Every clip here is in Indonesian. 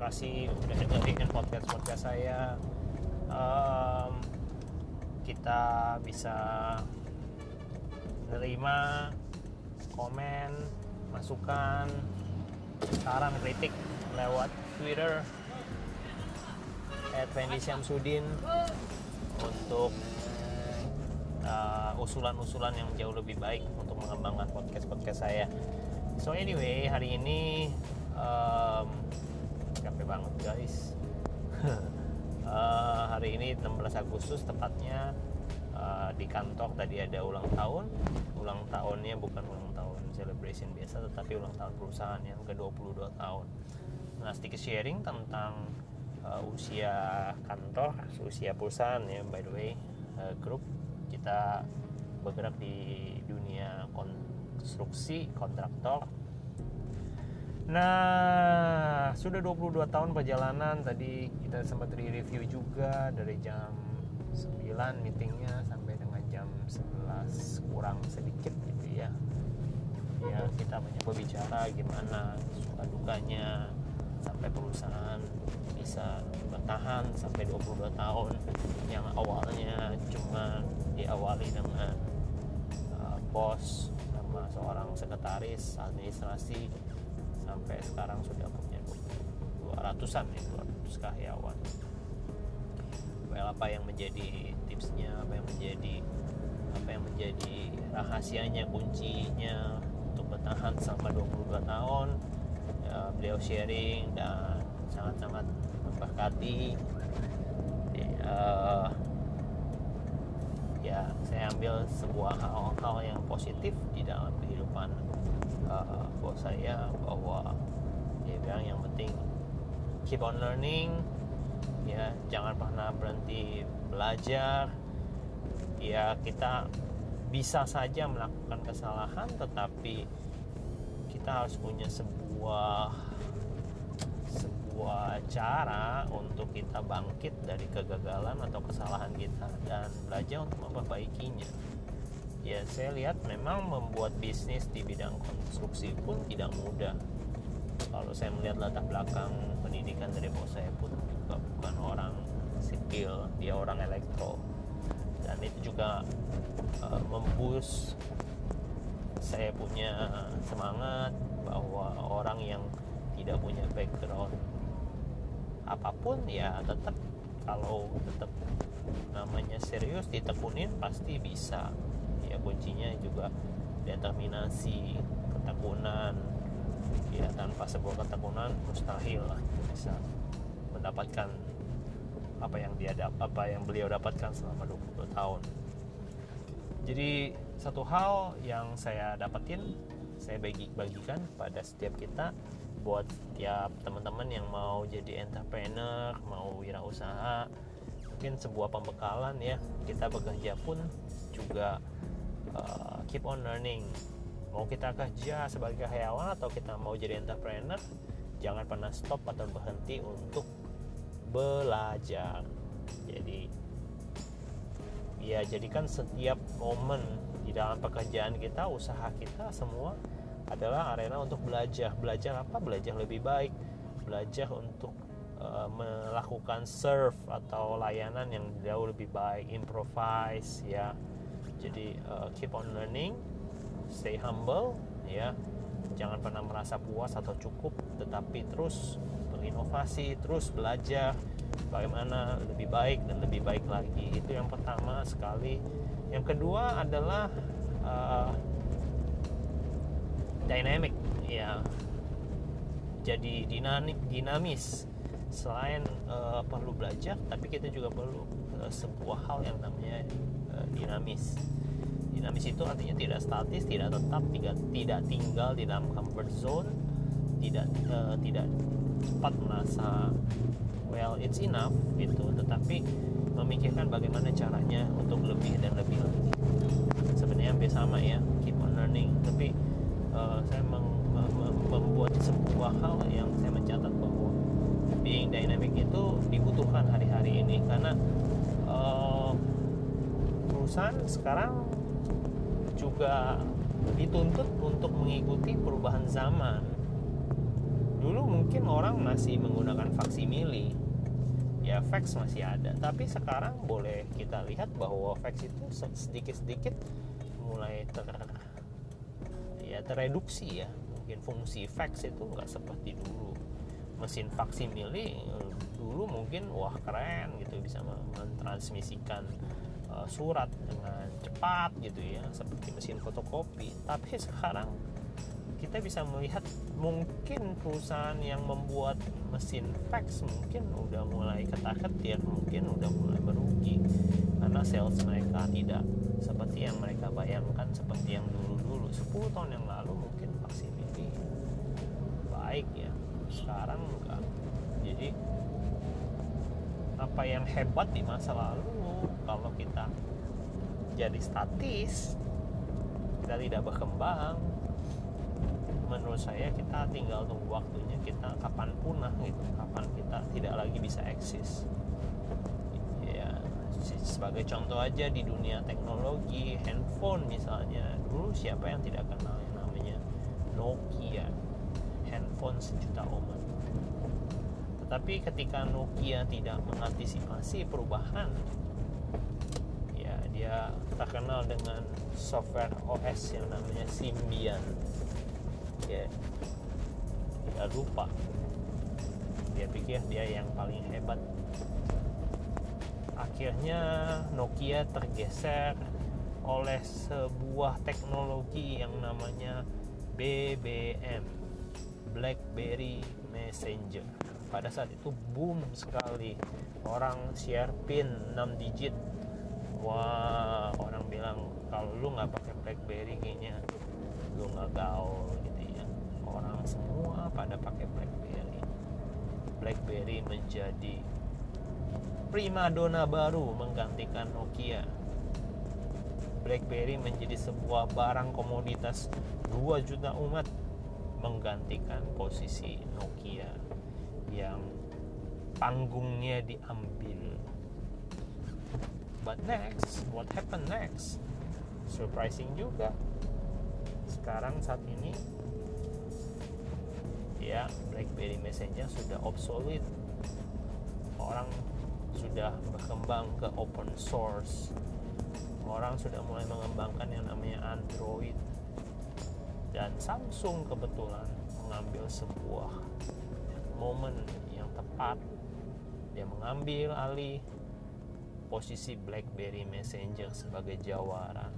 kasih udah dengerin podcast podcast saya. Um, kita bisa nerima komen, masukan, saran, kritik lewat Twitter @fendi_syamsuddin untuk uh, usulan-usulan yang jauh lebih baik untuk mengembangkan podcast-podcast saya. So anyway, hari ini um, capek banget guys. uh, hari ini 16 Agustus tepatnya uh, di kantor tadi ada ulang tahun. Ulang tahunnya bukan ulang tahun celebration biasa, tetapi ulang tahun perusahaan yang ke-22 tahun. Nah, sedikit sharing tentang uh, usia kantor, usia perusahaan ya by the way, uh, grup kita bergerak di dunia konstruksi kontraktor Nah, sudah 22 tahun perjalanan. Tadi kita sempat review juga dari jam 9 meetingnya sampai dengan jam 11 kurang sedikit gitu ya. Ya, kita banyak berbicara gimana suka dukanya sampai perusahaan bisa bertahan sampai 22 tahun. Yang awalnya cuma diawali dengan uh, bos sama seorang sekretaris administrasi sampai sekarang sudah punya 200-an ya 200 karyawan. Well apa yang menjadi tipsnya apa yang menjadi apa yang menjadi rahasianya kuncinya untuk bertahan selama 22 tahun ya, beliau sharing dan sangat-sangat memberkati. Ya, ya saya ambil sebuah hal-hal yang positif di dalam kehidupan uh, bos saya bahwa dia bilang yang penting keep on learning ya jangan pernah berhenti belajar. Ya kita bisa saja melakukan kesalahan tetapi kita harus punya sebuah sebuah cara untuk kita bangkit dari kegagalan atau kesalahan kita dan belajar untuk memperbaikinya. Ya saya lihat memang membuat bisnis di bidang konstruksi pun tidak mudah. Kalau saya melihat latar belakang pendidikan dari bos saya pun juga bukan orang sipil dia orang elektro. Dan itu juga uh, membus saya punya semangat bahwa orang yang tidak punya background apa pun ya tetap kalau tetap namanya serius ditekunin pasti bisa. Ya kuncinya juga determinasi ketekunan. Ya tanpa sebuah ketekunan mustahil lah bisa mendapatkan apa yang dia apa yang beliau dapatkan selama 20 tahun. Jadi satu hal yang saya dapetin saya bagi bagikan pada setiap kita buat tiap teman-teman yang mau jadi entrepreneur mau wirausaha mungkin sebuah pembekalan ya. Kita bekerja pun juga uh, keep on learning. Mau kita kerja sebagai karyawan atau kita mau jadi entrepreneur jangan pernah stop atau berhenti untuk belajar. Jadi ya jadikan setiap momen di dalam pekerjaan kita usaha kita semua adalah arena untuk belajar. Belajar apa? Belajar lebih baik. Belajar untuk uh, melakukan serve atau layanan yang jauh lebih baik improvise ya. Jadi uh, keep on learning stay humble ya. Jangan pernah merasa puas atau cukup tetapi terus berinovasi terus belajar bagaimana lebih baik dan lebih baik lagi. Itu yang pertama sekali. Yang kedua adalah uh, dynamic. Ya. Jadi dinamik dinamis. Selain uh, perlu belajar tapi kita juga perlu uh, sebuah hal yang namanya uh, dinamis. Dinamis itu artinya tidak statis tidak tetap tidak tidak tinggal di dalam comfort zone tidak uh, tidak cepat merasa well it's enough gitu. Tetapi memikirkan bagaimana caranya untuk lebih dan lebih lagi. Sebenarnya hampir sama ya keep on learning. Tapi uh, saya meng, mem, membuat sebuah hal yang saya mencatat bahwa being dynamic itu dibutuhkan hari-hari ini. Karena uh, perusahaan sekarang juga dituntut untuk mengikuti perubahan zaman. Mungkin orang masih menggunakan faksimili ya fax masih ada. Tapi sekarang boleh kita lihat bahwa fax itu sedikit-sedikit mulai ter tereduksi ya. Mungkin fungsi fax itu nggak seperti dulu. Mesin faksimili dulu mungkin wah keren gitu bisa mentransmisikan uh, surat dengan cepat gitu ya seperti mesin fotokopi. Tapi sekarang kita bisa melihat mungkin perusahaan yang membuat mesin fax mungkin udah mulai ketar-ketir mungkin udah mulai merugi. Karena sales mereka tidak seperti yang mereka bayangkan seperti yang dulu-dulu. 10 tahun yang lalu mungkin vaksin ini baik ya sekarang enggak. Jadi apa yang hebat di masa lalu kalau kita jadi statis kita tidak berkembang menurut saya kita tinggal tunggu waktunya kita kapan punah gitu kapan kita tidak lagi bisa eksis. Ya sebagai contoh aja di dunia teknologi handphone misalnya dulu siapa yang tidak kenal yang namanya Nokia handphone sejuta tetapi ketika Nokia tidak mengantisipasi perubahan ya dia terkenal dengan software OS yang namanya Symbian. Ya dia lupa. Dia pikir dia yang paling hebat. Akhirnya Nokia tergeser oleh sebuah teknologi yang namanya BBM BlackBerry Messenger. Pada saat itu boom sekali. Orang share pin 6 digit. Wah orang bilang kalau lu nggak pakai BlackBerry kayaknya lu nggak gaul orang semua pada pakai BlackBerry. BlackBerry menjadi primadona baru menggantikan Nokia. BlackBerry menjadi sebuah barang komoditas 2 juta umat menggantikan posisi Nokia yang panggungnya diambil. But next, what happened next? Surprising juga. Sekarang saat ini ya BlackBerry Messenger sudah obsolete orang sudah berkembang ke open source orang sudah mulai mengembangkan yang namanya Android dan Samsung kebetulan mengambil sebuah momen yang tepat. Dia mengambil alih posisi BlackBerry Messenger sebagai jawara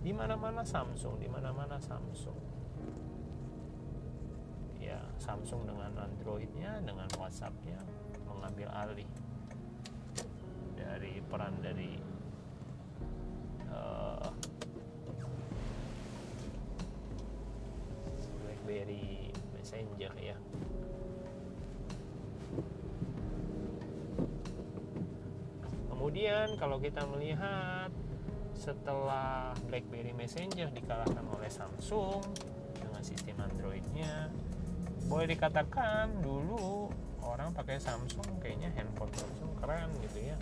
di mana-mana Samsung di mana-mana Samsung. Samsung dengan Androidnya dengan WhatsAppnya mengambil alih dari peran dari uh, BlackBerry Messenger ya. Kemudian kalau kita melihat setelah BlackBerry Messenger dikalahkan oleh Samsung dengan sistem Androidnya boleh dikatakan dulu orang pakai Samsung kayaknya handphone Samsung keren gitu ya.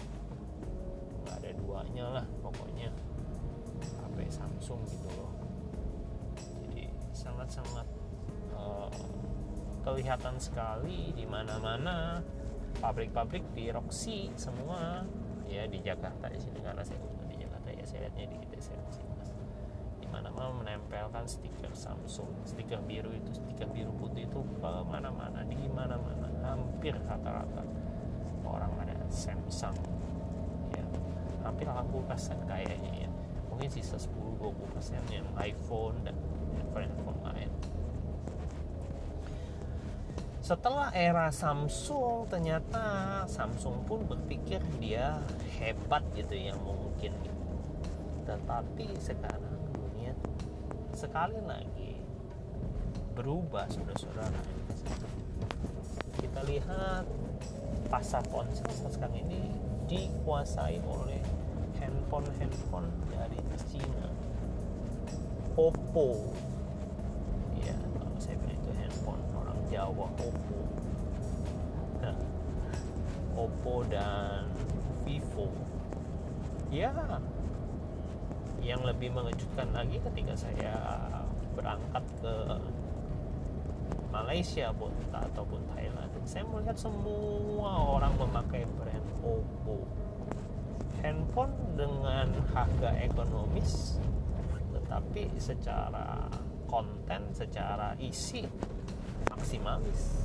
Nggak ada duanya lah pokoknya. HP Samsung gitu loh. Jadi sangat-sangat uh, kelihatan sekali di mana-mana. Pabrik-pabrik di Roxy semua. Ya di Jakarta di sini karena saya di Jakarta. Ya saya lihatnya di kita saya mana-mana menempelkan stiker Samsung stiker biru itu stiker biru putih itu ke mana-mana di mana-mana. Hampir rata-rata orang ada Samsung. Ya hampir 80 persen kayaknya ya. Mungkin sisa 10-20 persen yang iPhone dan handphone-handphone lain setelah era Samsung ternyata Samsung pun berpikir dia hebat gitu yang mungkin. Tetapi sekarang sekali lagi berubah saudara-saudara. Kita lihat pasar ponsel sekarang ini dikuasai oleh handphone-handphone dari Cina Oppo. Ya kalau saya bilang itu handphone orang Jawa Oppo. Oppo dan Vivo. Ya yang lebih mengejutkan lagi ketika saya berangkat ke Malaysia pun ataupun Thailand saya melihat semua orang memakai brand Oppo. Handphone dengan harga ekonomis tetapi secara konten secara isi maksimalis.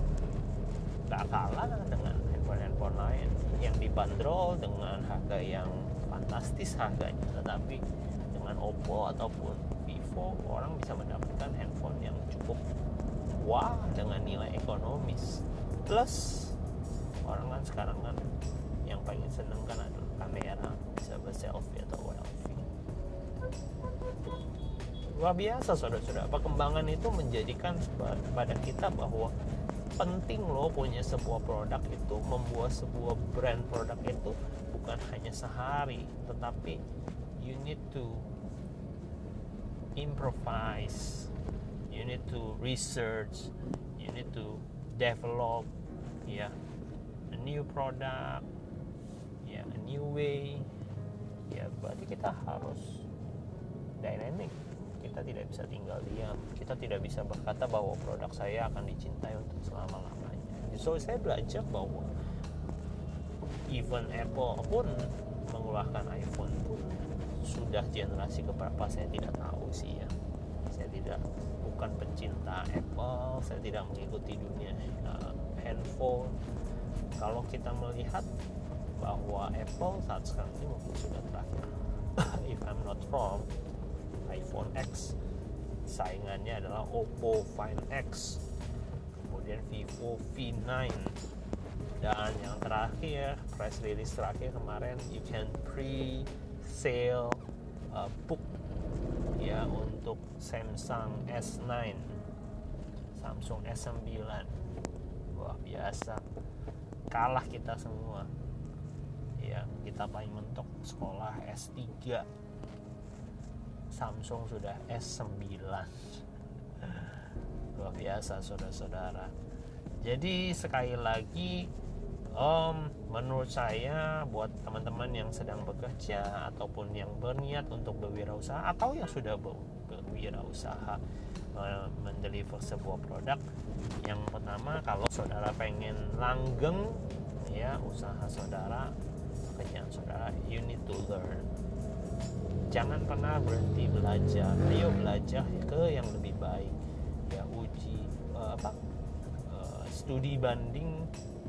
Gak kalah dengan handphone-handphone lain. Yang dibanderol dengan harga yang fantastis harganya tetapi dengan Oppo ataupun Vivo orang bisa mendapatkan handphone yang cukup wah dengan nilai ekonomis. Plus orang kan sekarang kan yang paling seneng kan adalah kamera bisa berselfie atau selfie luar biasa saudara-saudara. Perkembangan itu menjadikan pada kita bahwa penting loh punya sebuah produk itu membuat sebuah brand produk itu bukan hanya sehari tetapi you need to improvise you need to research you need to develop ya. Yeah, a new product ya a new way ya. Berarti kita harus dynamic kita tidak bisa tinggal diam. Kita tidak bisa berkata bahwa produk saya akan dicintai untuk selama lamanya so saya belajar bahwa even Apple pun mengeluarkan iPhone pun sudah generasi keberapa saya tidak tahu sih ya. Saya tidak bukan pencinta Apple saya tidak mengikuti dunia uh, handphone. Kalau kita melihat bahwa Apple saat sekarang ini mungkin sudah terakhir if I'm not wrong iPhone X. Saingannya adalah Oppo Find X. Kemudian Vivo V9 dan yang terakhir press release terakhir kemarin you can pre-sale uh, book ya untuk Samsung S9 Samsung S9 luar biasa. Kalah kita semua. Ya kita paling mentok sekolah S3 Samsung sudah S9 luar biasa saudara-saudara. Jadi sekali lagi um, menurut saya buat teman-teman yang sedang bekerja ataupun yang berniat untuk berwirausaha atau yang sudah berwirausaha uh, mendeliver sebuah produk yang pertama kalau saudara pengen langgeng ya usaha saudara pekerjaan saudara you need to learn jangan pernah berhenti belajar. Ayo belajar ke yang lebih baik. Ya uji uh, apa uh, studi banding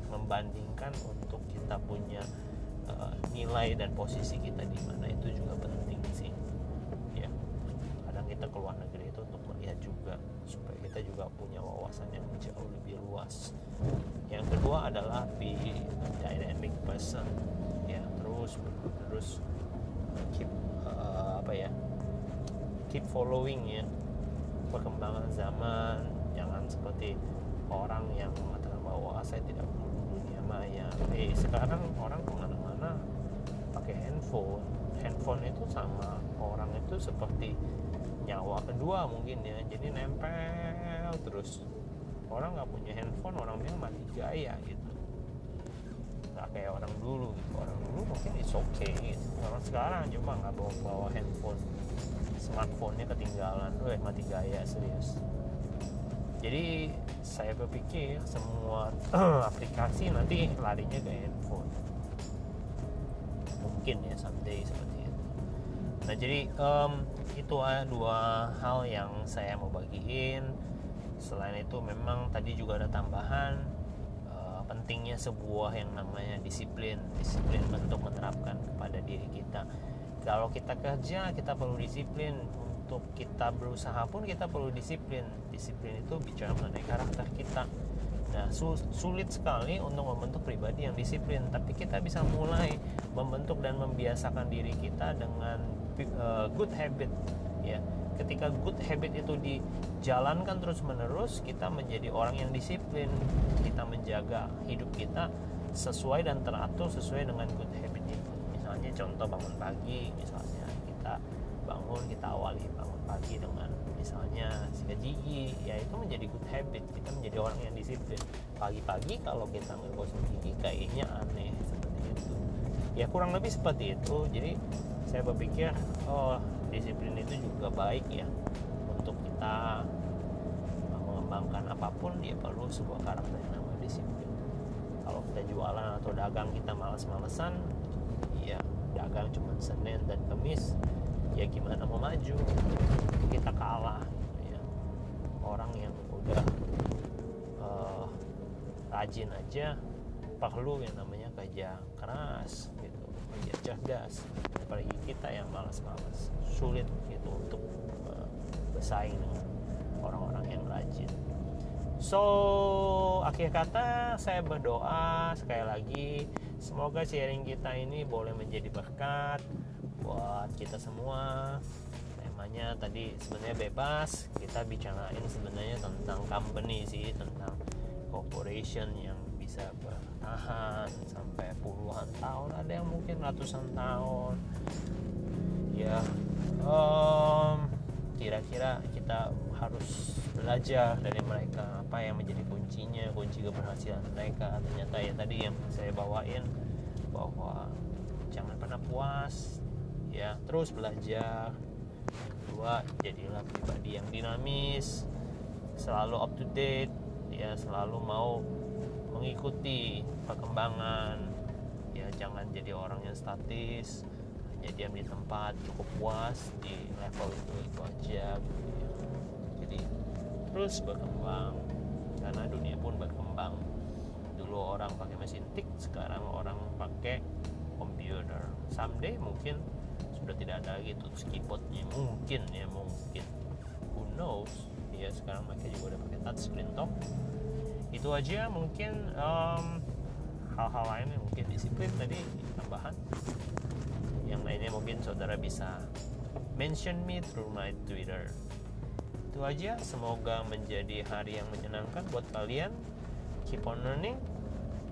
membandingkan untuk kita punya uh, nilai dan posisi kita di mana. Itu juga penting sih. Ya. Kadang kita keluar negeri itu untuk melihat juga supaya kita juga punya wawasan yang jauh lebih luas. Yang kedua adalah be dynamic person. Terus terus keep uh, apa ya keep following ya perkembangan zaman. Jangan seperti orang yang mengatakan bahwa ah, saya tidak perlu dunia maya. Eh sekarang orang ke mana-mana pakai handphone. Handphone itu sama orang itu seperti nyawa kedua mungkin ya jadi nempel terus. Orang nggak punya handphone orang bilang mati gaya gitu nggak kayak orang dulu gitu. Orang dulu mungkin it's okay gitu. Orang sekarang cuma nggak bawa bawa handphone. Smartphone-nya ketinggalan. Eh mati gaya serius. Jadi saya berpikir semua aplikasi nanti larinya ke handphone. Mungkin ya someday seperti itu. Nah jadi um, itu dua hal yang saya mau bagiin. Selain itu memang tadi juga ada tambahan pentingnya sebuah yang namanya disiplin disiplin untuk menerapkan kepada diri kita. Kalau kita kerja kita perlu disiplin. Untuk kita berusaha pun kita perlu disiplin. Disiplin itu bicara mengenai karakter kita. Nah sulit sekali untuk membentuk pribadi yang disiplin. Tapi kita bisa mulai membentuk dan membiasakan diri kita dengan uh, good habit ya ketika good habit itu dijalankan terus menerus kita menjadi orang yang disiplin. Kita menjaga hidup kita sesuai dan teratur sesuai dengan good habit itu. Misalnya contoh bangun pagi misalnya kita bangun kita awali bangun pagi dengan misalnya sikat gigi ya itu menjadi good habit. Kita menjadi orang yang disiplin. Pagi-pagi kalau kita nggak gosok gigi kayaknya aneh seperti itu. Ya kurang lebih seperti itu. Jadi saya berpikir oh disiplin itu juga baik ya untuk kita mengembangkan apa pun dia perlu sebuah karakter yang namanya disiplin. Kalau kita jualan atau dagang kita males-malesan ya dagang cuma Senin dan Kamis ya gimana mau maju? Kita kalah ya. orang yang udah uh, rajin aja perlu yang namanya kerja keras gitu kerja cerdas apalagi kita yang malas-malas sulit gitu untuk uh, bersaing dengan orang-orang yang rajin. So akhir kata saya berdoa sekali lagi semoga sharing kita ini boleh menjadi berkat buat kita semua. Temanya tadi sebenarnya bebas kita bicarain sebenarnya tentang company sih tentang corporation yang bisa bertahan sampai puluhan tahun ada yang mungkin ratusan tahun. Ya um, kira-kira kita harus belajar dari mereka apa yang menjadi kuncinya kunci keberhasilan mereka. Ternyata ya tadi yang saya bawain bahwa jangan pernah puas ya terus belajar. Kedua jadilah pribadi yang dinamis selalu up to date ya selalu mau mengikuti perkembangan. Ya jangan jadi orang yang statis hanya diam di tempat cukup puas di level itu itu aja gitu ya. jadi terus berkembang karena dunia pun berkembang. Dulu orang pakai mesin tik sekarang orang pakai komputer someday mungkin sudah tidak ada lagi tuh keyboardnya mungkin ya mungkin. Who knows? Ya sekarang mereka juga udah pakai touchscreen top itu aja mungkin um, hal-hal lainnya mungkin disiplin tadi tambahan. Yang lainnya mungkin saudara bisa mention me through my twitter. Itu aja semoga menjadi hari yang menyenangkan buat kalian. Keep on learning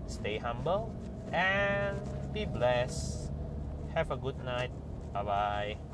stay humble and be blessed. Have a good night. Bye bye.